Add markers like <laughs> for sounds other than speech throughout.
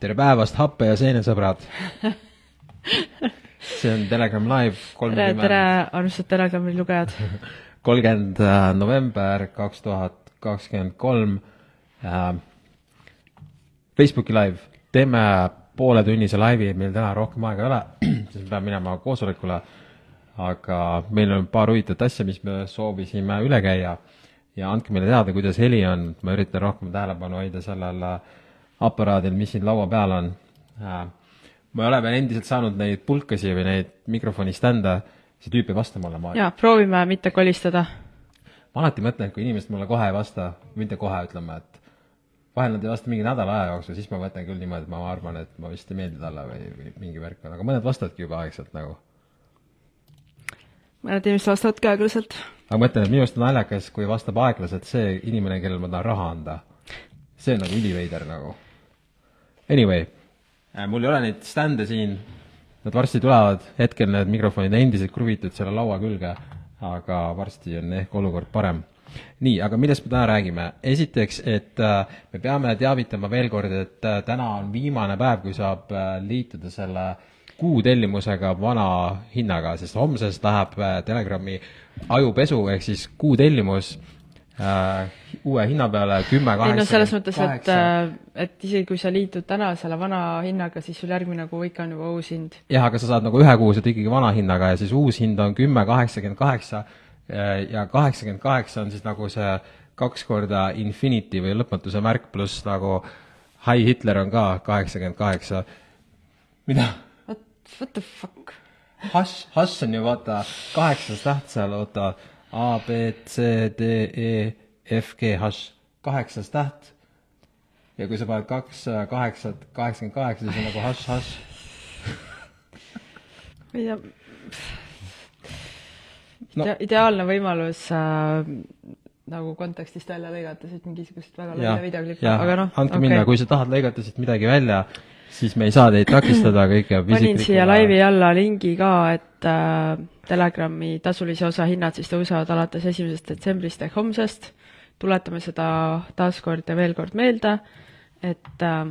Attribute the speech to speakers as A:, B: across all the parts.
A: tere päevast, happe ja seenesõbrad <laughs> see on Telegram Live
B: tere,
A: kolmkümmend
B: tere, armsad Telegrami lugejad. <laughs>
A: kolmkümmend november kaks tuhat kakskümmend kolm. Facebooki live, teeme pooletunnise laivi, meil täna rohkem aega ei ole, sest me peame minema koosolekule. aga meil on paar huvitavat asja, mis me soovisime üle käia ja andke meile teada, kuidas heli on, ma üritan rohkem tähelepanu hoida sellel äh, aparaadil, mis siin laua peal on. ma ei ole veel endiselt saanud neid pulkasi või neid mikrofoni stände, see tüüp ei vasta mulle, ma
B: ja proovime mitte kolistada.
A: ma alati mõtlen, et kui inimesed mulle kohe ei vasta, mitte kohe, ütleme, et vahel nad ei vasta mingi nädala aja jooksul, siis ma mõtlen küll niimoodi, et ma arvan, et ma vist ei meeldi talle või, või mingi värk on, aga mõned vastavadki juba aegselt nagu.
B: mõned inimesed vastavad ka aeglaselt.
A: aga ma mõtlen, et minu arust on naljakas, kui vastab aeglaselt see inimene, kellele ma tahan raha anda. see on nagu üliveider nagu. Anyway, mul ei ole neid stände siin, nad varsti tulevad, hetkel need mikrofonid on endiselt kruvitud selle laua külge, aga varsti on ehk olukord parem. Nii, aga millest me täna räägime? esiteks, et äh, me peame teavitama veel kord, et äh, täna on viimane päev, kui saab äh, liituda selle kuutellimusega vana hinnaga, sest homsest läheb äh, Telegrami ajupesu ehk siis kuutellimus äh, uue hinna peale kümme
B: ei no selles mõttes, et,
A: kaheksa.
B: et isegi kui sa liitud täna selle vana hinnaga, siis sul järgmine kuu ikka on juba uus hind.
A: jah, aga sa saad nagu ühekuuselt ikkagi vana hinnaga ja siis uus hind on kümme kaheksakümmend kaheksa ja kaheksakümmend kaheksa on siis nagu see kaks korda infinity või lõpmatuse märk pluss nagu High Hitler on ka kaheksakümmend kaheksa. mida?
B: What, the fuck?
A: Hash, hash on ju vaata kaheksas täht seal, oota A, B, C, D, E, F, G, hash, kaheksas täht. ja kui sa paned kaks äh, kaheksat, kaheksakümmend kaheksa, siis on nagu hash, hash.
B: ma ei tea
A: No.
B: ideaalne võimalus äh, nagu kontekstist välja lõigata siit mingisugust väga videoklippi,
A: jah
B: aga, noh,
A: andke minna, kui sa tahad lõigata siit midagi välja, siis me ei saa teid takistada, kõik jääb
B: panin siia laivi alla lingi ka, et äh, Telegrami tasulise osa hinnad siis tõusevad alates esimesest detsembrist ehk homsest. tuletame seda taaskord ja veel kord meelde, et äh,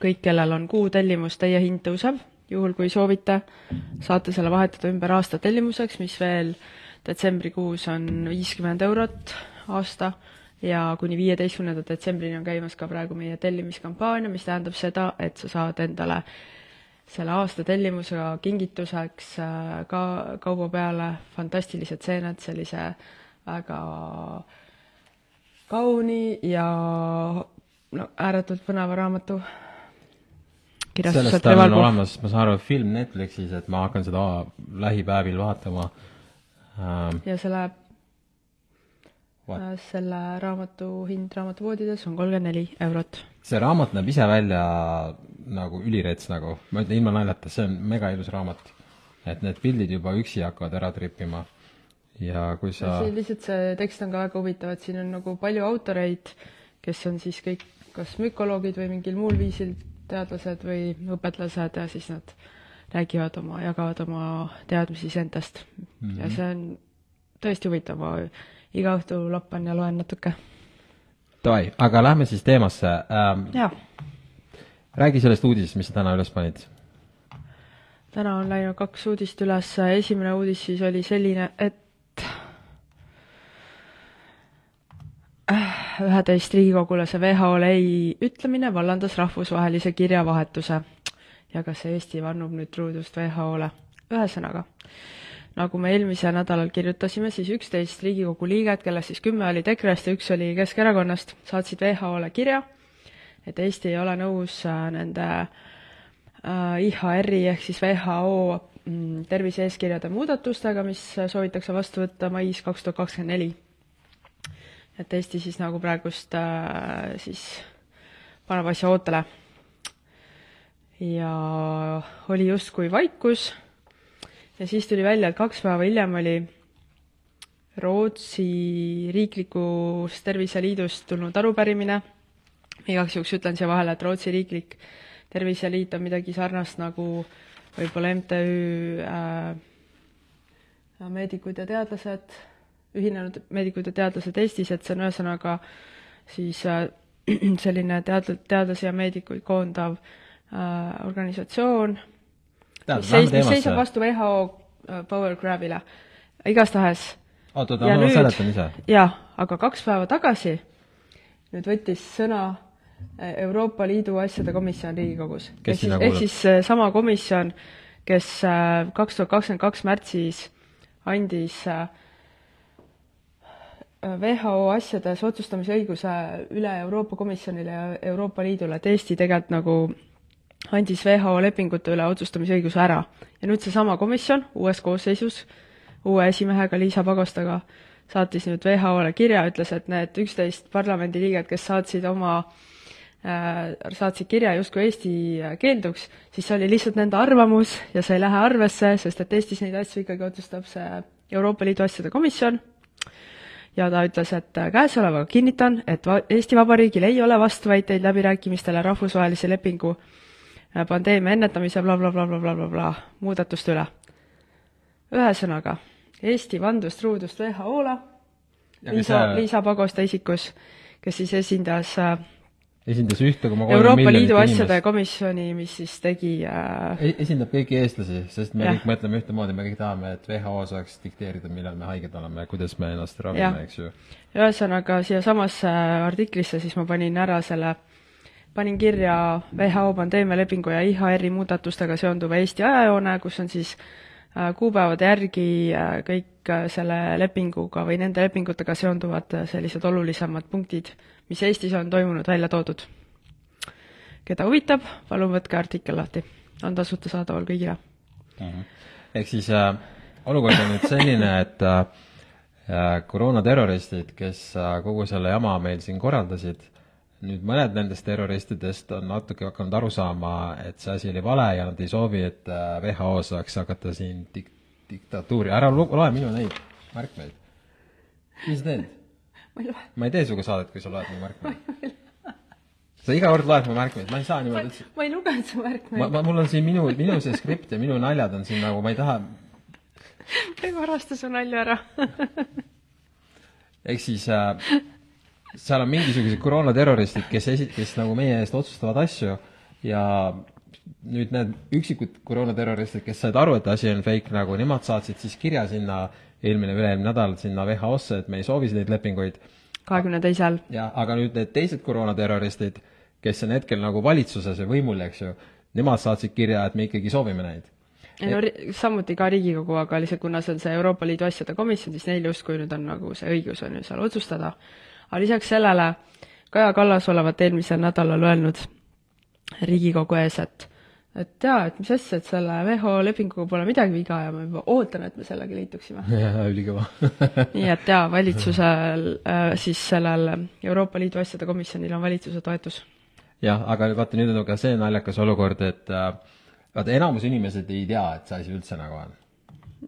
B: kõik, kellel on kuutellimus, teie hind tõuseb, juhul kui soovite, saate selle vahetada ümber aasta tellimuseks, mis veel detsembrikuus on viiskümmend eurot aasta ja kuni viieteistkümnenda detsembrini on käimas ka praegu meie tellimiskampaania, mis tähendab seda, et sa saad endale selle aasta tellimusega kingituseks äh, ka kauba peale fantastilised seened sellise väga kauni ja no ääretult põneva raamatu
A: sellest on
B: Revalbo.
A: olemas, ma saan aru, film Netflixis, et ma hakkan seda lähipäevil vaatama ähm,.
B: ja selle
A: What?
B: Äh, selle raamatu hind raamatupoodides on kolmkümmend neli eurot.
A: see raamat näeb ise välja nagu ülirets nagu, ma ütlen ilma naljata, see on mega ilus raamat. et need pildid juba üksi hakkavad ära trippima. ja kui sa
B: see lihtsalt see tekst on ka väga huvitav, et siin on nagu palju autoreid, kes on siis kõik kas mükoloogid või mingil muul viisil teadlased või õpetlased ja siis nad räägivad oma, jagavad oma teadmisi iseendast mm. -hmm. ja see on tõesti huvitav, ma iga õhtu lappan ja loen natuke.
A: davai, aga lähme siis teemasse ähm,. räägi sellest uudisest, mis sa täna üles panid.
B: täna on läinud kaks uudist üles, esimene uudis siis oli selline, et üheteist riigikogulase WHO-le ei ütlemine vallandas rahvusvahelise kirjavahetuse ja kas Eesti vannub nüüd truudust WHO-le. ühesõnaga, nagu me eelmisel nädalal kirjutasime, siis üksteist Riigikogu liiget, kellest siis kümme olid EKRE-st ja üks oli Keskerakonnast, saatsid WHO-le kirja, et Eesti ei ole nõus äh, nende äh, IHR-i ehk siis WHO mm, tervise-eeskirjade muudatustega, mis soovitakse vastu võtta mais kaks tuhat kakskümmend neli. et Eesti siis nagu praegust äh, siis paneb asja ootele. ja oli justkui vaikus ja siis tuli välja, et kaks päeva hiljem oli Rootsi riiklikust terviseliidust tulnud arupärimine, igaks juhuks ütlen siia vahele, et Rootsi riiklik terviseliit on midagi sarnast nagu võib-olla MTÜ äh, meedikud ja teadlased, ühinenud meedikud ja teadlased Eestis, et see on ühesõnaga siis äh, <clears throat> selline tead-, teadlasi ja meedikuid koondav äh, organisatsioon, mis seis-, mis seisab vastu WHO äh, Power Grabile. igastahes
A: oot, oot, ma seletan ise.
B: jah, aga kaks päeva tagasi nüüd võttis sõna äh, Euroopa Liidu asjade komisjon Riigikogus. ehk siis, ehk siis äh, sama komisjon, kes kaks tuhat kakskümmend kaks märtsis andis WHO asjades otsustamise õiguse üle Euroopa Komisjonile ja Euroopa Liidule, et Eesti tegelikult nagu andis WHO lepingute üle otsustamise õiguse ära. ja nüüd seesama komisjon uues koosseisus, uue esimehega Liisa Pagostaga, saatis nüüd WHO-le kirja, ütles, et need üksteist parlamendiliiget, kes saatsid oma äh, saatsid kirja justkui Eesti keelduks, siis see oli lihtsalt nende arvamus ja see ei lähe arvesse, sest et Eestis neid asju ikkagi otsustab see Euroopa Liidu asjade komisjon ja ta ütles, et käesolevaga kinnitan, et va-, Eesti Vabariigil ei ole vastuväiteid läbirääkimistele rahvusvahelise lepingu Äh, pandeemia ennetamise blablabla bla, muudatuste üle. ühesõnaga, Eesti vandus truudust WHO-le, Liisa, Liisa Pagosta isikus, kes siis esindas äh,
A: esindas ühte koma kolm
B: Euroopa Liidu asjade komisjoni, mis siis tegi äh...
A: E-, esindab kõiki eestlasi, sest me ja. kõik mõtleme ühtemoodi, me kõik tahame, et WHO saaks dikteerida, millal me haiged oleme ja kuidas me ennast ravime, eks ju.
B: ühesõnaga, siiasamasse artiklisse siis ma panin ära selle äh, panin kirja WHO pandeemialepingu ja IHR-i muudatustega seonduva Eesti ajajoone, kus on siis äh, kuupäevade järgi äh, kõik äh, selle lepinguga või nende lepingutega seonduvad sellised olulisemad punktid, mis Eestis on toimunud, välja toodud. keda huvitab, palun võtke artikkel lahti, on tasuta saadaval kõigile
A: mm. -hmm. ehk siis äh, olukord on nüüd selline, et äh, koroonaterroristid, kes äh, kogu selle jama meil siin korraldasid, nüüd mõned nendest terroristidest on natuke hakanud aru saama, et see asi oli vale ja nad ei soovi, et äh, WHO saaks hakata siin dik-, diktatuuri, ära loe minu neid märkmeid. mis sa teed? ma ei tee sinuga saadet, kui sa loed mu märkmeid. sa iga kord loed mu märkmeid, ma ei saa niimoodi üldse.
B: ma ei lugenud su märkmeid.
A: ma, ma, mul on siin minu, minu see skript ja minu naljad on siin nagu, ma ei taha
B: ma ei varasta su nalja ära
A: ehk siis äh, seal on mingisugused koroonaterroristid, kes esi-, kes nagu meie eest otsustavad asju ja nüüd need üksikud koroonaterroristid, kes said aru, et asi on fake, nagu nemad saatsid siis kirja sinna eelmine, üle-eelmine nädal sinna WHO-sse, et me ei soovi neid lepinguid.
B: kahekümne teisel.
A: jah, aga nüüd need teised koroonaterroristid, kes on hetkel nagu valitsuses või võimul, eks ju, nemad saatsid kirja, et me ikkagi soovime neid.
B: ei no samuti ka Riigikogu, aga lihtsalt kuna see on see Euroopa Liidu asjade komisjon, siis neil justkui nüüd on nagu see õigus on ju seal otsustada aga lisaks sellele Kaja Kallas olevat eelmisel nädalal öelnud Riigikogu ees, et et jaa, et mis asja, et selle WHO lepinguga pole midagi viga ja ma juba ootan, et me sellega liituksime. <laughs>
A: jaa, ülikõva <laughs>
B: nii et jaa, valitsusel äh,, siis sellel Euroopa Liidu asjade komisjonil on valitsuse toetus.
A: jah, aga vaata, nüüd on ka see naljakas olukord, et äh, vaata, enamus inimesed ei tea, et see asi üldse nagu on.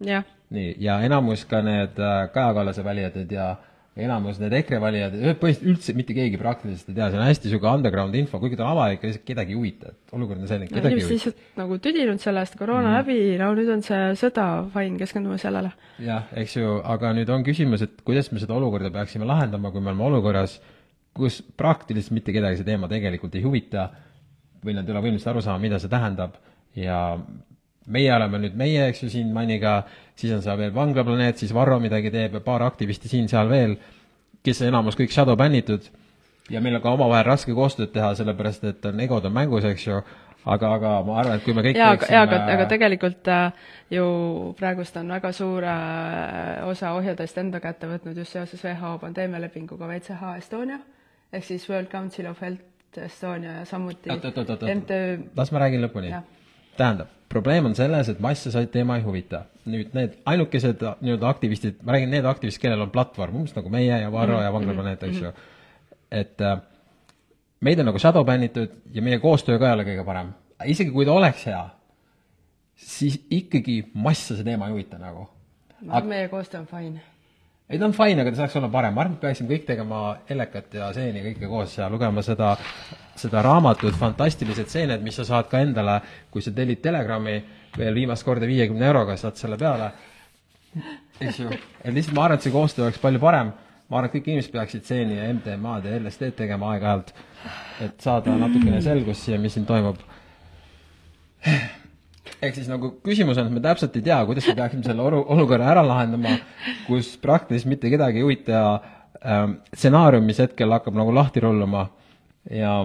B: jah.
A: nii, ja enamus ka need äh, Kaja Kallase valijad ei tea enamus need EKRE valijad, põhimõtteliselt üldse mitte keegi praktiliselt ei tea, see on hästi niisugune underground info, kuigi ta on avalik, lihtsalt kedagi ei huvita, et olukord on selline, kedagi
B: ei huvita. lihtsalt nagu tüdinud sellest, koroona mm. läbi, no nüüd on see sõda, fine, keskendume sellele.
A: jah, eks ju, aga nüüd on küsimus, et kuidas me seda olukorda peaksime lahendama, kui me oleme olukorras, kus praktiliselt mitte kedagi see teema tegelikult ei huvita või nad ei ole võimelised aru saama, mida see tähendab ja meie oleme nüüd meie, eks ju, siin Manniga, siis on seal veel Vanglaplaneet, siis Varro midagi teeb ja paar aktivisti siin-seal veel, kes enamus kõik shadow bännitud. Ja meil on ka omavahel raske koostööd teha, sellepärast et on egod on mängus, eks ju, aga, aga ma arvan, et kui me kõik
B: jaa, aga, aga, aga tegelikult äh, ju praegust on väga suure äh, osa ohjadest enda kätte võtnud just seoses WHO pandeemialepinguga WCH Estonia, ehk siis World Council of Health Estonia ja samuti
A: oot, oot, oot, oot, las ma räägin lõpuni. tähendab, probleem on selles, et masse see teema ei huvita. nüüd need ainukesed nii-öelda aktivistid, ma räägin, need aktivistid, kellel on platvorm, umbes nagu meie ja Varro mm -hmm. ja Vanglaplaneet, eks ju, et äh, meid on nagu shadow bännitud ja meie koostöö ka ei ole kõige parem. isegi kui ta oleks hea, siis ikkagi massa see teema ei huvita nagu.
B: ma arvan, meie koostöö on fine
A: ei, ta on fine, aga ta saaks olla parem, ma arvan, et peaksime kõik tegema Elekat ja Seeni kõike koos ja lugema seda, seda raamatut Fantastilised seened, mis sa saad ka endale, kui sa tellid Telegrami veel viimast korda viiekümne euroga, saad selle peale. eks ju, et lihtsalt ma arvan, et see koostöö oleks palju parem, ma arvan, et kõik inimesed peaksid seeni ja MDMA-d ja LSD-d tegema aeg-ajalt, et saada natukene selgust siia, mis siin toimub. ehk siis nagu küsimus on, et me täpselt ei tea, kuidas me peaksime selle olu-, olukorra ära lahendama, kus praktiliselt mitte kedagi ei huvita ähm, stsenaarium, mis hetkel hakkab nagu lahti rulluma ja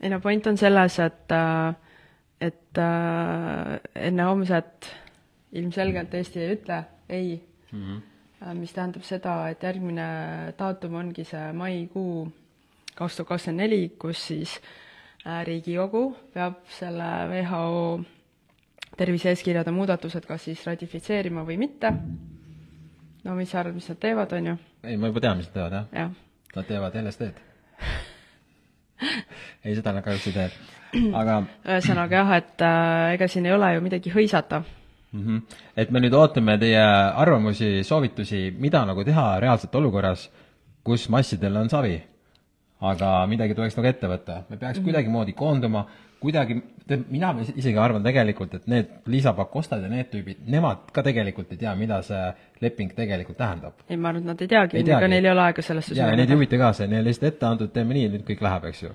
B: ei no point on selles, et, äh, et äh, enne homset ilmselgelt Eesti ei ütle ei mm, -hmm. mis tähendab seda, et järgmine daatum ongi see maikuu kaks tuhat kakskümmend neli, kus siis Riigikogu peab selle WHO tervise-eeskirjade muudatused kas siis ratifitseerima või mitte. no mis sa arvad, mis nad teevad, on ju?
A: ei, ma juba tean, mis nad teevad, jah
B: ja..
A: Nad teevad LSD-d ei, seda nad kahjuks ei tee, <clears throat> aga
B: ühesõnaga jah, et äh, ega siin ei ole ju midagi hõisata
A: mm. -hmm. et me nüüd ootame teie arvamusi, soovitusi, mida nagu teha reaalselt olukorras, kus massidel on savi. aga midagi tuleks nagu ette võtta, me peaks mm -hmm. kuidagimoodi koonduma kuidagi, mina isegi arvan tegelikult, et need Liisa Pakostad ja need tüübid, nemad ka tegelikult ei tea, mida see leping tegelikult tähendab.
B: ei, ma arvan, et nad ei teagi, ega neil ei ole aega sellesse
A: jaa, ja neid ei huvita ka see, neile lihtsalt ette antud, teeme nii, nüüd kõik läheb, eks ju.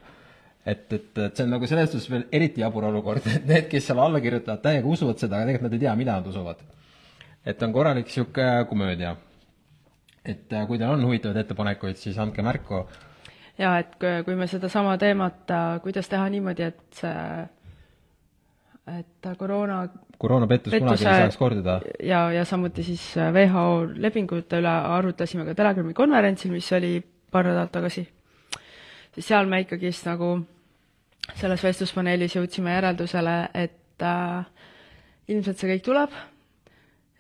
A: Et, et, et see on nagu selles suhtes veel eriti jabur olukord, <laughs> et need, kes seal alla kirjutavad, täiega usuvad seda, aga tegelikult nad ei tea, mida nad usuvad. et on korralik niisugune komöödia. et äh, kui teil on huvitavaid ettepanekuid, siis andke märku
B: ja et kui me sedasama teemat, äh, kuidas teha niimoodi, et see, et koroona
A: koroonapettus kunagi ei saaks korduda.
B: ja, ja samuti siis äh, WHO lepingute üle arutasime ka Telegrami konverentsil, mis oli paar nädalat tagasi. Siis seal me ikkagist nagu selles vestluspaneelis jõudsime järeldusele, et äh, ilmselt see kõik tuleb.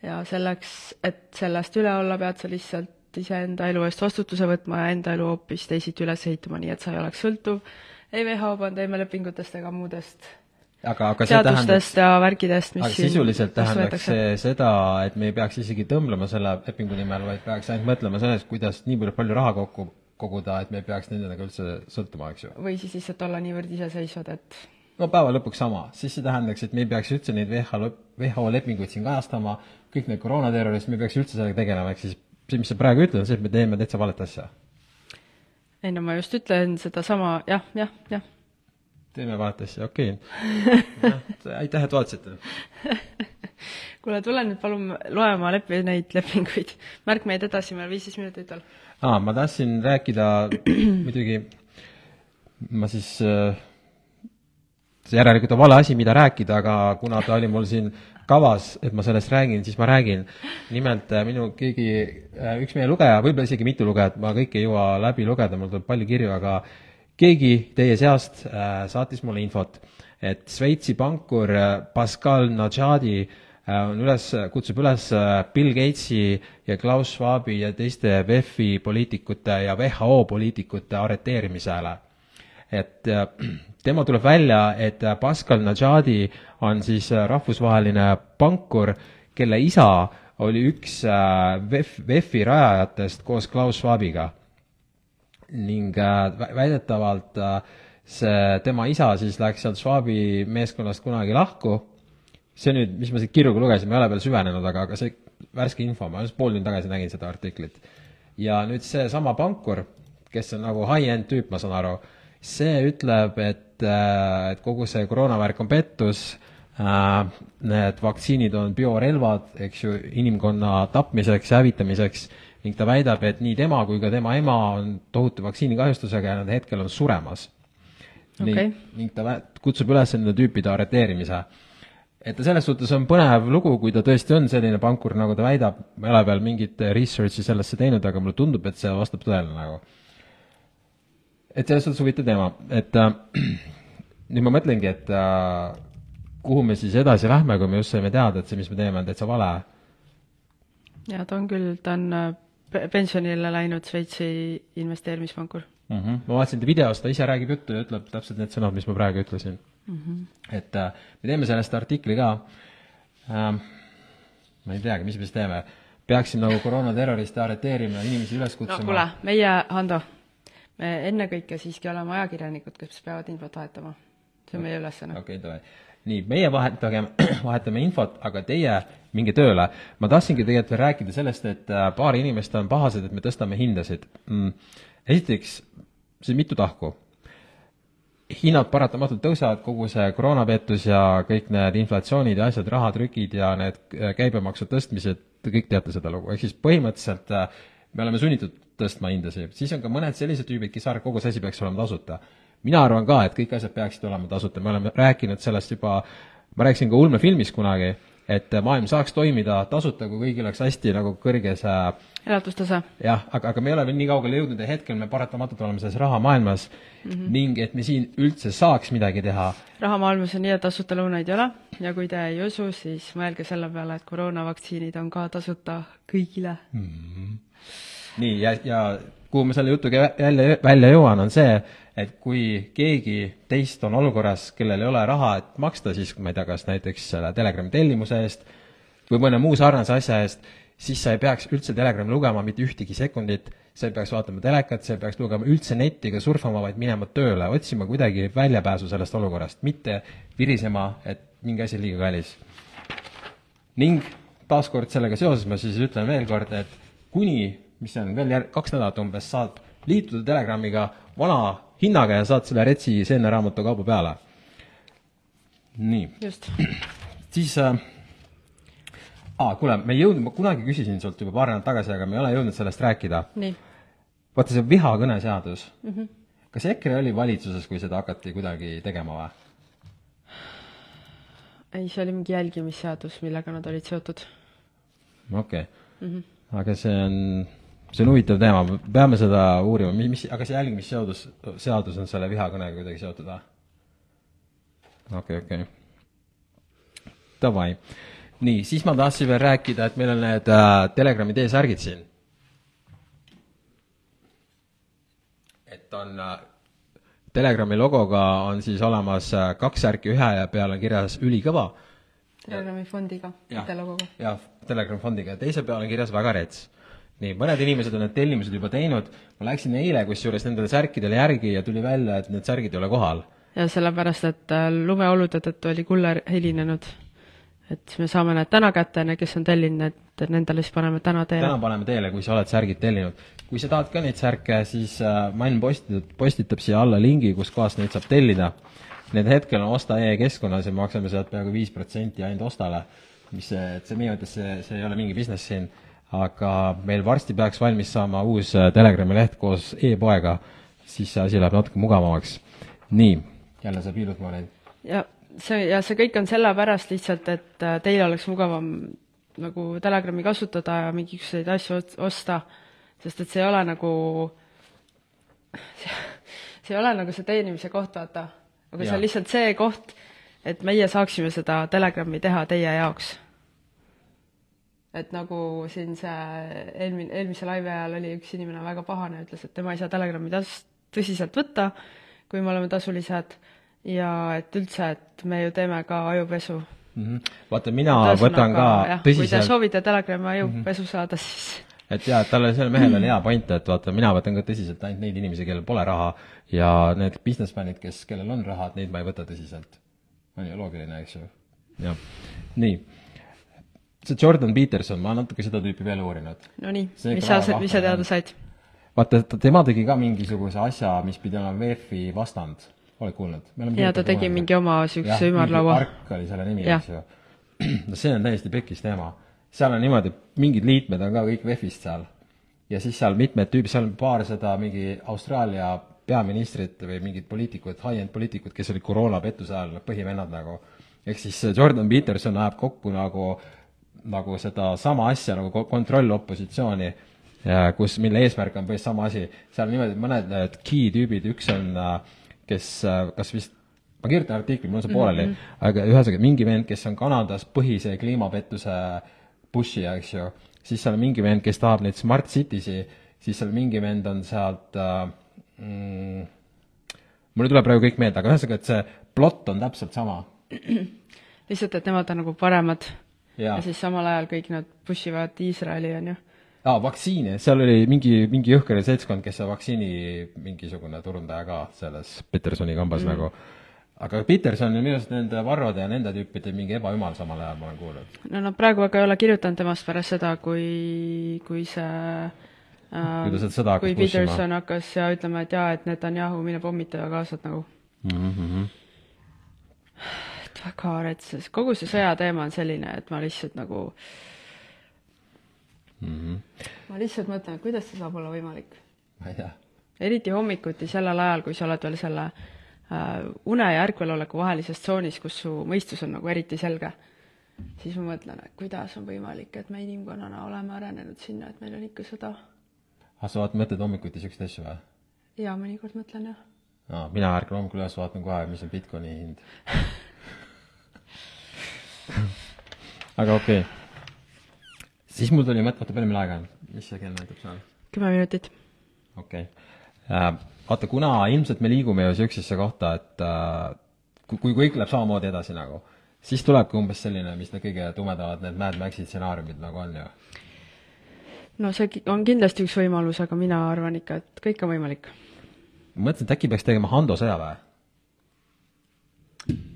B: Ja selleks, et sellest üle olla, pead sa lihtsalt iseenda elu eest vastutuse võtma ja enda elu hoopis teisiti üles ehitama, nii et sa ei oleks sõltuv ei WHO pandeemialepingutest ega muudest
A: aga, aga
B: seadustest
A: tähendaks,
B: ja värkidest, mis
A: aga sisuliselt tähendaks see seda, et me ei peaks isegi tõmblema selle lepingu nimel, vaid peaks ainult mõtlema sellest, kuidas niivõrd palju raha kokku koguda, et me ei peaks nendega üldse sõltuma, eks ju.
B: või siis lihtsalt olla niivõrd iseseisvad, et
A: no päeva lõpuks sama, siis see tähendaks, et me ei peaks üldse neid WHO, WHO lepinguid siin kajastama, kõik need koroonaterroristid, me ei peaks üldse sellega tegelema, ehk siis see, mis sa praegu ütled, on see, et me teeme täitsa valet asja.
B: ei no ma just ütlen sedasama jah, jah, jah.
A: teeme valet asja, okei <laughs> okay. aitäh, et vaatasite
B: kuule, tule nüüd palun loe oma lepi-, neid lepinguid. märk meid edasi, meil on viisteist minutit veel.
A: Aa, ma tahtsin rääkida <clears throat> muidugi, ma siis äh, see järelikult on vale asi, mida rääkida, aga kuna ta oli mul siin kavas, et ma sellest räägin, siis ma räägin. nimelt äh, minu keegi, äh, üks meie lugeja, võib-olla isegi mitu lugejat, ma kõike ei jõua läbi lugeda, mul tuleb palju kirju, aga keegi teie seast äh, saatis mulle infot, et Šveitsi pankur Pascal Najadi on üles, kutsub üles Bill Gatesi ja Klaus Schwabi ja teiste VEF-i poliitikute ja WHO poliitikute arreteerimisele. et <clears throat> tema tuleb välja, et Pascal Najadi on siis äh, rahvusvaheline pankur, kelle isa oli üks äh, VEF, VEF-i rajajatest koos Klaus Schwabiga. ning äh, väidetavalt see, tema isa siis läks sealt Schwabi meeskonnast kunagi lahku, see nüüd, mis ma siit kirjuga lugesin, ma ei ole veel süvenenud, aga, aga see värske info, ma just pool tundi tagasi nägin seda artiklit. ja nüüd seesama pankur, kes on nagu high-end tüüp, ma saan aru, see ütleb, et, et kogu see koroonavärk on pettus Äh, need vaktsiinid on biorelvad, eks ju, inimkonna tapmiseks ja hävitamiseks ning ta väidab, et nii tema kui ka tema ema on tohutu vaktsiinikahjustusega ja nad hetkel on suremas
B: okay..
A: ning, ning ta kutsub üles nende tüüpide arreteerimise. Et ta selles suhtes on põnev lugu, kui ta tõesti on selline pankur, nagu ta väidab, ma ei ole veel mingit research'i sellesse teinud, aga mulle tundub, et see vastab tõele nagu. et selles suhtes huvitav teema, et äh, <clears throat> nüüd ma mõtlengi, et äh, kuhu me siis edasi lähme, kui me just saime teada, et see, mis me teeme, on täitsa vale?
B: jaa, ta on küll, ta on äh, pensionile läinud Šveitsi investeerimispankur
A: mm. -hmm. ma vaatasin ta videos, ta ise räägib juttu ja ütleb täpselt need sõnad, mis ma praegu ütlesin mm. -hmm. et äh, me teeme sellest artikli ka ähm,, ma ei teagi, mis me siis teeme, peaksime nagu koroonaterroriste arreteerima ja inimesi üles kutsuma
B: no kuule, meie, Hando, me ennekõike siiski oleme ajakirjanikud, kes peavad infot vahetama see on meie ülesanne.
A: okei okay,, davai. nii, meie vahetagem, <clears throat> vahetame infot, aga teie minge tööle. ma tahtsingi tegelikult veel rääkida sellest, et äh, paar inimest on pahased, et me tõstame hindasid mm.. esiteks, see on mitu tahku. Hinnad paratamatult tõusevad, kogu see koroonapettus ja kõik need inflatsioonid ja asjad, rahatrükid ja need äh, käibemaksu tõstmised, te kõik teate seda lugu, ehk siis põhimõtteliselt äh, me oleme sunnitud tõstma hindasid, siis on ka mõned sellised tüübid, kes arvavad, kogu see asi peaks olema tasuta. Mina arvan ka, et kõik asjad peaksid olema tasuta, me oleme rääkinud sellest juba, ma rääkisin ka ulmefilmis kunagi, et maailm saaks toimida tasuta, kui kõigil oleks hästi nagu kõrge see
B: elatustase.
A: jah, aga, aga me ei ole veel nii kaugele jõudnud ja hetkel me paratamatult oleme selles rahamaailmas mm -hmm. ning et me siin üldse saaks midagi teha,
B: rahamaailmas on nii, et tasuta lõunaid ei ole ja kui te ei usu, siis mõelge selle peale, et koroonavaktsiinid on ka tasuta kõigile.
A: nii, ja, ja kuhu ma selle jutuga välja, välja jõuan, on see, et kui keegi teist on olukorras, kellel ei ole raha, et maksta siis ma ei tea, kas näiteks selle Telegrami tellimuse eest või mõne muu sarnase asja eest, siis sa ei peaks üldse Telegrami lugema mitte ühtegi sekundit, sa ei peaks vaatama telekat, sa ei peaks lugema üldse netti ega surfama, vaid minema tööle, otsima kuidagi väljapääsu sellest olukorrast, mitte virisema, et mingi asi on liiga kallis. Ning taaskord sellega seoses ma siis ütlen veel kord, et kuni, mis see on veel jär-, kaks nädalat umbes, saad liituda Telegramiga vana hinnaga ja saad selle Retsi seemneraamatu kauba peale. nii, <clears throat> siis äh, aa, kuule, me ei jõudnud, ma kunagi küsisin sult juba paar nädalat tagasi, aga me ei ole jõudnud sellest rääkida. vaata see vihakõneseadus mm, -hmm. kas EKRE oli valitsuses, kui seda hakati kuidagi tegema või?
B: ei, see oli mingi jälgimisseadus, millega nad olid seotud.
A: okei okay., aga see on, see on huvitav teema, peame seda uurima, mis, aga see jälgimisseadus, seadus on selle vihakõnega kuidagi seotud või? okei, okei. Davai. nii, siis ma tahtsin veel rääkida, et meil on need äh, Telegrami T-särgid siin. et on äh, Telegrami logoga on siis olemas äh, kaks särki, ühe peal on kirjas ülikõva
B: Telegrami fondiga, mitte logoga.
A: jah, Telegram fondiga ja teise peal on kirjas väga rets. nii, mõned inimesed on need tellimused juba teinud, ma läksin eile kusjuures nendele särkidele järgi ja tuli välja, et need särgid ei ole kohal.
B: ja sellepärast, et äh, lumeolude tõttu oli kuller helinenud. et me saame need täna kätte, kes on tellinud, et nendele siis paneme täna teele.
A: täna paneme teele, kui sa oled särgid tellinud. kui sa tahad ka neid särke, siis äh, Mann postitab, postitab siia alla lingi, kus kohast neid saab tellida. Need hetkel on Osta e-keskkonnas ja me maksame sealt peaaegu viis protsenti ainult Ostale, mis see, et see meie mõttes, see, see ei ole mingi business siin, aga meil varsti peaks valmis saama uus äh, Telegrami leht koos e-poega, siis see asi läheb natuke mugavamaks. nii, jälle sa piilud ma neid.
B: ja see, ja see kõik on sellepärast lihtsalt, et äh, teil oleks mugavam nagu Telegrami kasutada ja mingisuguseid asju osta, sest et see ei ole nagu, <laughs> see ei ole nagu see teenimise koht, vaata. aga see
A: Jaa.
B: on lihtsalt see koht, et meie saaksime seda Telegrami teha teie jaoks. Et nagu siin see eelmine, eelmise laivi ajal oli üks inimene väga pahane, ütles, et tema ei saa Telegrami tas-, tõsiselt võtta, kui me oleme tasulised ja et üldse, et me ju teeme ka ajupesu
A: vaata, mina võtan ka
B: kui te
A: tõsiselt,
B: soovite Telegrami ajupesu saada, siis
A: et jaa, et tal, sellel mehel oli <clears throat> hea point, et vaata, mina võtan ka tõsiselt ainult neid inimesi, kellel pole raha ja need businessman'id, kes, kellel on raha, et neid ma ei võta tõsiselt. on ju loogiline, eks ju? jah, nii. See Jordan Peterson, ma natuke seda tüüpi veel uurinud.
B: no nii,
A: See
B: mis sa mis sa teada said?
A: vaata, tema tegi ka mingisuguse asja, mis pidi olema VEF-i vastand, oled kuulnud?
B: ja ta tegi mingi oma niisuguse ümarlaua.
A: Ark oli selle nimi, eks ju. <clears throat> no see on täiesti pekis teema. seal on niimoodi, mingid liikmed on ka kõik VEF-ist seal. ja siis seal mitmed tüübid, seal on paarsada mingi Austraalia peaministrit või mingid poliitikud, high-end poliitikud, kes olid koroonapettuse ajal need põhivennad nagu. ehk siis Jordan Peterson ajab kokku nagu, nagu sedasama asja nagu ko- kontrollopositsiooni, kus, mille eesmärk on põhimõtteliselt sama asi. seal on niimoodi, mõned need key tüübid, üks on, kes äh, kas vist ma kirjutan artikli, mul on see pooleli mm, -hmm. aga ühesõnaga mingi vend, kes on Kanadas põhise kliimapettuse pushija, eks ju, siis seal on mingi vend, kes tahab neid smart city'si, siis seal mingi vend on sealt äh, mm, mul ei tule praegu kõik meelde, aga ühesõnaga, et see plott on täpselt sama.
B: lihtsalt, et nemad on nagu paremad
A: Jaa.
B: ja siis samal ajal kõik nad push ivad Iisraeli, on ju.
A: aa, vaktsiine, seal oli mingi, mingi jõhker seltskond, kes on vaktsiini mingisugune turundaja ka selles Petersoni kambas mm. nagu. aga Peterson on minu arust nende Varrode ja nende tüüpide mingi ebajumal samal ajal, ma olen kuulnud.
B: no nad praegu aga ei ole kirjutanud temast pärast seda, kui, kui see äh,
A: Kui ta sealt sõda hakkas
B: kui. Peterson hakkas ja ütlema, et jaa, et Netanyahu, mine pommita ja kaasad nagu.
A: Mm -hmm.
B: Väga retses, kogu see sõjateema on selline, et ma lihtsalt nagu
A: Mm -hmm.
B: ma lihtsalt mõtlen, et kuidas see saab olla võimalik.
A: ma ei tea.
B: eriti hommikuti sellel ajal, kui sa oled veel selle äh, une ja ärkveloleku vahelises tsoonis, kus su mõistus on nagu eriti selge, siis ma mõtlen, et kuidas on võimalik, et me inimkonnana oleme arenenud sinna, et meil on ikka sõda.
A: ah, sa vaatad, mõtled hommikuti siukseid asju või?
B: jaa, mõnikord mõtlen jah.
A: aa, mina ärkan hommikul üles, vaatan kohe, mis on Bitcoini hind. <laughs> <laughs> aga okei okay.. siis mul tuli mõte, oota, palju meil aega on? mis see kell näitab seal?
B: kümme minutit.
A: okei okay.. vaata, kuna ilmselt me liigume ju siuksesse kohta, et äh, kui, kui kõik läheb samamoodi edasi nagu, siis tulebki umbes selline, mis need kõige tumedamad, need Mad Maxi stsenaariumid nagu on ju.
B: no see on kindlasti üks võimalus, aga mina arvan ikka, et kõik on võimalik.
A: ma mõtlesin, et äkki peaks tegema Hando sõjaväe.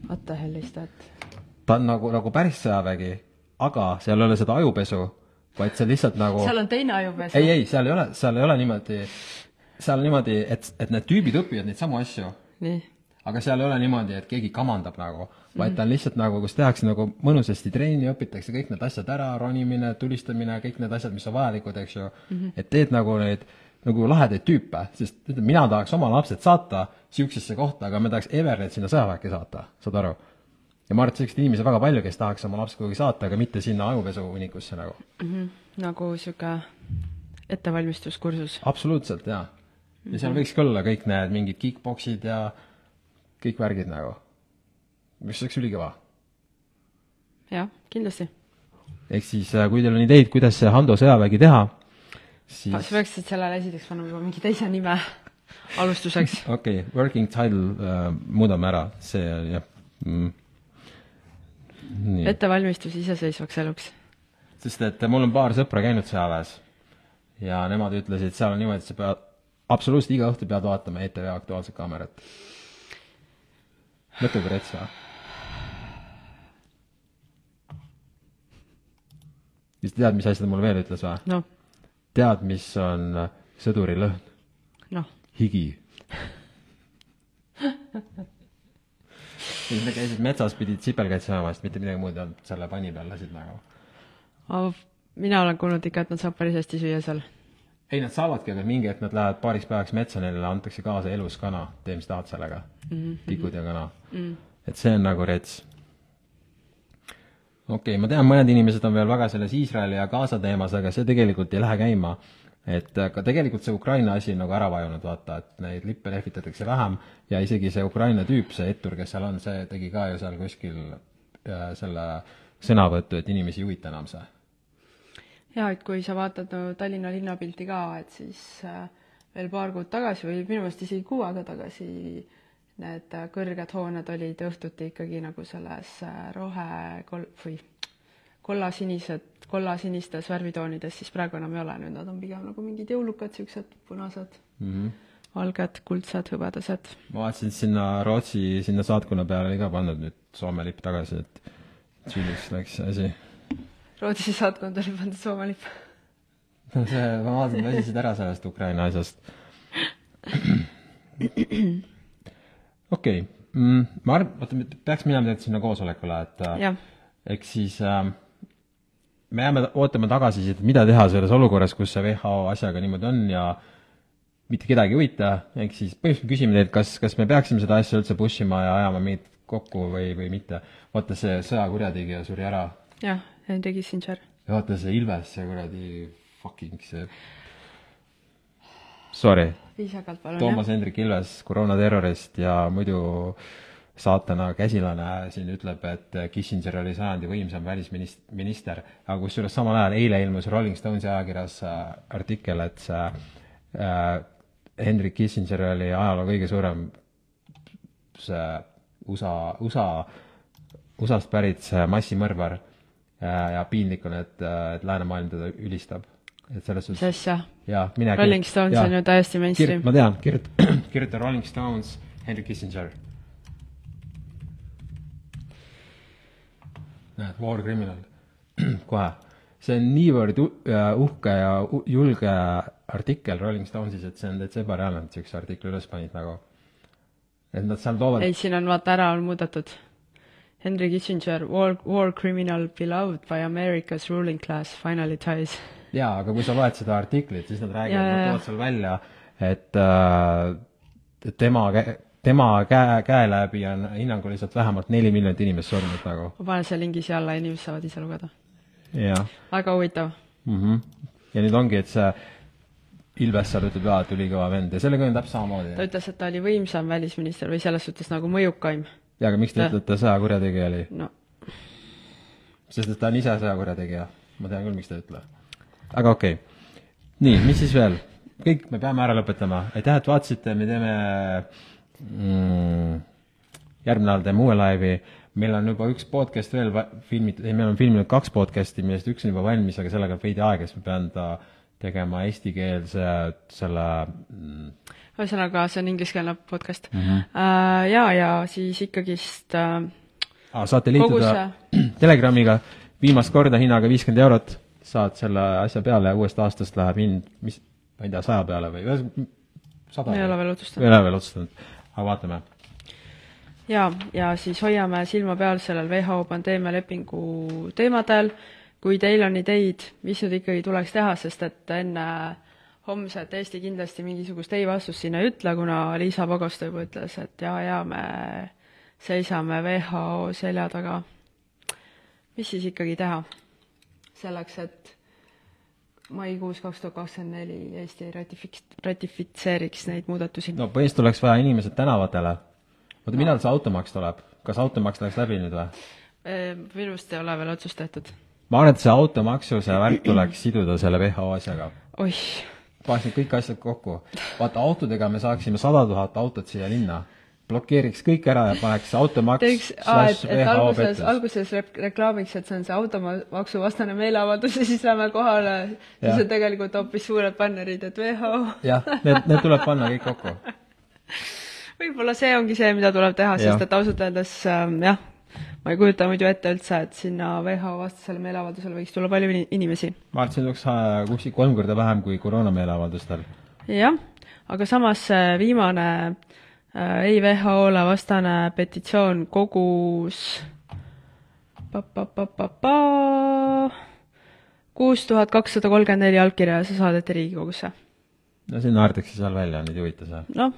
B: What the hell is that?
A: Ta on nagu, nagu päris sõjavägi, aga seal ei ole seda ajupesu, vaid see lihtsalt nagu
B: seal on teine ajupesu.
A: ei, ei, seal ei ole, seal ei ole niimoodi, seal on niimoodi, et, et need tüübid õpivad neid samu asju, aga seal ei ole niimoodi, et keegi kamandab nagu, vaid ta on lihtsalt nagu, kus tehakse nagu mõnusasti trenni, õpitakse kõik need asjad ära, ronimine, tulistamine, kõik need asjad, mis on vajalikud, eks ju mm, -hmm. et teed nagu neid nagu lahedaid tüüpe, sest ütleme, mina tahaks oma lapsed saata siuksesse kohta, aga ma tahaks ever need sinna sõjaväkke saata, saad aru? Ja ma arvan, et selliseid inimesi on väga palju, kes tahaks oma lapsi kuhugi saata, aga mitte sinna ajupesu hunnikusse nagu.
B: mm -hmm. nagu sihuke ettevalmistuskursus.
A: absoluutselt, jaa. ja seal võikski olla kõik need mingid kick-poksid ja kõik värgid nagu, mis oleks ülikõva.
B: jah, kindlasti.
A: ehk siis, kui teil on ideid, kuidas see Hando sõjavägi teha,
B: sa
A: siis
B: peaksid sellele esiteks panema juba mingi teise nime alustuseks. <laughs>
A: okei okay,, working title äh, muudame ära, see jah mm..
B: Ettevalmistus iseseisvaks eluks.
A: sest et mul on paar sõpra käinud sõjaväes ja nemad ütlesid, seal on niimoodi, et sa pead absoluutselt iga õhtu pead vaatama ETV Aktuaalset kaamerat. mõtle, kui rets või? siis tead, mis asja ta mulle veel ütles või?
B: noh,
A: tead, mis on sõduri lõhn?
B: noh,
A: higi. <laughs> siis nad käisid metsas, pidid sipelgaid sööma, sest mitte midagi muud ei olnud, selle panni peal lasid nagu.
B: mina olen kuulnud ikka, et nad saavad päris hästi süüa seal.
A: ei, nad saavadki, aga mingi hetk nad lähevad paariks päevaks metsa, neile antakse kaasa elus kana, tee mis tahad sellega mm. -hmm. tikud ja kana mm.. et see on nagu rets. okei okay,, ma tean, mõned inimesed on veel väga selles Iisraeli ja Gaza teemas, aga see tegelikult ei lähe käima. Et aga tegelikult see Ukraina asi on nagu ära vajunud, vaata, et neid lippe lehvitatakse vähem ja isegi see Ukraina tüüp, see ettur, kes seal on, see tegi ka ju seal kuskil äh, selle sõnavõttu, et inimesi ei huvita enam see.
B: Jaa, et kui sa vaatad no, Tallinna linnapilti ka, et siis äh, veel paar kuud tagasi või minu meelest isegi kuu aega tagasi need äh, kõrged hooned olid õhtuti ikkagi nagu selles äh, rohe kol-, või kollasinised, kollasinistes värvitoonides, siis praegu enam ei ole, nüüd nad on pigem nagu mingid jõulukad, siuksed punased
A: mm. -hmm.
B: valged, kuldsed, hõbedased.
A: ma vaatasin, et sinna Rootsi, sinna saatkonna peale oli ka pandud nüüd Soome lipp tagasi, et tšilliks läks asi.
B: Rootsi saatkond oli pandud Soome lipp.
A: no see, ma vaatasin, väsisid ära sellest Ukraina asjast. okei okay. mm,, ma arvan, oota, peaks minema tegelikult sinna koosolekule, et
B: jah,
A: eks siis äh, me jääme ootama tagasisidet, mida teha selles olukorras, kus see WHO asjaga niimoodi on ja mitte kedagi ei huvita, ehk siis põhimõtteliselt küsime teilt, kas, kas me peaksime seda asja üldse push ima ja ajama meid kokku või, või mitte. vaata, see sõjakurjategija suri ära
B: jah, Henry Kissinger.
A: ja vaata see Ilves, see kuradi fucking see sorry,
B: viisakalt palun,
A: Toomas Hendrik Ilves, koroonaterrorist ja muidu saatana käsilane siin ütleb, et Kissinger oli sajandi võimsam välisminister, aga kusjuures samal ajal eile ilmus Rolling Stonesi ajakirjas äh, artikkel, et see äh, Henrik Kissinger oli ajaloo kõige suurem see USA, USA, USA-st pärit see massimõrvar äh, ja piinlik on, et, et läänemaailm teda ülistab. et selles
B: mis
A: suhtes
B: asja?
A: jaa, mine
B: Rolling Stones on ju täiesti mainstream
A: ma tean, kirjuta, kirjuta Rolling Stones, Henry Kissinger. näed, War Criminal, <clears throat> kohe. see on niivõrd äh, uhke ja julge artikkel Rolling Stonesis, et see on täitsa ebareaalne, et siukse artikli üles panid nagu. et nad seal toovad
B: ei, siin on vaata ära on muudetud. Henry Kissinger, war, war criminal beloved by America's ruling class finally dies.
A: jaa, aga kui sa loed seda artiklit, siis nad räägivad, nad toovad seal välja, et äh, tema, tema käe, käe läbi on hinnanguliselt vähemalt neli miljonit inimest surnud nagu.
B: ma panen selle lingi siia alla, inimesed saavad ise lugeda. väga huvitav.
A: mm. -hmm. ja nüüd ongi, et see Ilvessaar ütleb jaa, et ülikõva vend ja sellega on täpselt samamoodi
B: ta. ütles, et ta oli võimsam välisminister või selles suhtes nagu mõjukaim.
A: jaa, aga miks te ütlete, et sõjakurjategija oli?
B: no
A: sest et ta on ise sõjakurjategija. ma tean küll, miks ta ei ütle. aga okei okay.. nii, mis siis veel? kõik, me peame ära lõpetama. aitäh, et vaatasite, me teeme mm,, järgmine nädal teeme uue laivi. meil on juba üks podcast veel filmitud, ei, me oleme filminud kaks podcast'i, millest üks on juba valmis, aga sellega läheb veidi aega, siis ma pean ta tegema eestikeelse selle mm,
B: ühesõnaga, see on ingliskeelne podcast mm. -hmm. ja, ja siis ikkagist äh,
A: ah, saate liituda <clears throat> Telegramiga viimast korda hinnaga viiskümmend eurot, saad selle asja peale ja uuest aastast läheb hind, mis, ma ei tea, saja peale või ühesõnaga sada.
B: ei ole veel
A: ei
B: otsustanud.
A: ole veel otsustanud, aga vaatame.
B: ja, ja siis hoiame silma peal sellel WHO pandeemialepingu teemadel. kui teil on ideid, mis nüüd ikkagi tuleks teha, sest et enne homset Eesti kindlasti mingisugust ei-vastust siin ei ütle, kuna Liisa Pagosta juba ütles, et jaa, jaa, me seisame WHO selja taga. mis siis ikkagi teha selleks, et maikuus kaks tuhat kakskümmend neli Eesti ratifik-, ratifitseeriks neid muudatusi no.?
A: no põhimõtteliselt oleks vaja inimesed tänavatele. oota, millal see automaks tuleb? kas automaks läks läbi nüüd või?
B: minu arust ei ole veel otsust tehtud.
A: ma arvan, et see automaksu, see värk tuleks siduda selle WHO asjaga.
B: oih
A: paneks need kõik asjad kokku. vaata, autodega me saaksime sada tuhat autot siia linna. Blokeeriks kõik ära ja paneks automaks
B: teeks, et, et
A: WHO
B: alguses, alguses reklaamiks, et see on see automaksu vastane meeleavaldus ja siis lähme kohale, siis on tegelikult hoopis suured bannerid, et WHO. <laughs>
A: jah, need, need tuleb panna kõik kokku. <laughs>
B: võib-olla see ongi see, mida tuleb teha, sest et ausalt öeldes ähm, jah, ma ei kujuta muidu ette üldse, et sinna WHO vastasele meeleavaldusele võiks tulla palju ini- inimesi.
A: ma arvan, et siin tuleks äh, kuskil kolm korda vähem kui koroona meeleavaldustel.
B: jah, aga samas see viimane äh, ei WHO-le vastane petitsioon kogus kuus tuhat kakssada kolmkümmend neli allkirja ja see saadeti Riigikogusse.
A: no siin naerdakse seal välja, nüüd ei huvita see.
B: noh,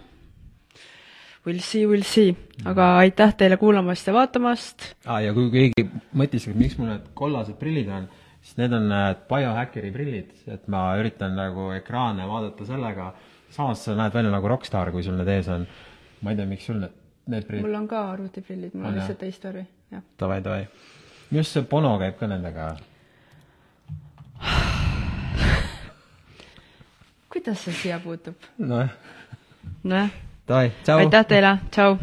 B: we'll see, we'll see, aga aitäh teile kuulamast ja vaatamast.
A: aa, ja kui keegi mõtles, et miks mul need kollased prillid on, siis need on need biohäkkeri prillid, et ma üritan nagu ekraane vaadata sellega, samas sa näed välja nagu rokkstaar, kui sul need ees on. Ma ei tea, miks sul need, need prillid,
B: mul on ka arvutiprillid, mul
A: On
B: on lihtsalt teist värvi, jah.
A: davai, davai. minu arust see Bono käib ka nendega.
B: kuidas see siia puutub?
A: nojah,
B: nojah, aitäh teile, tšau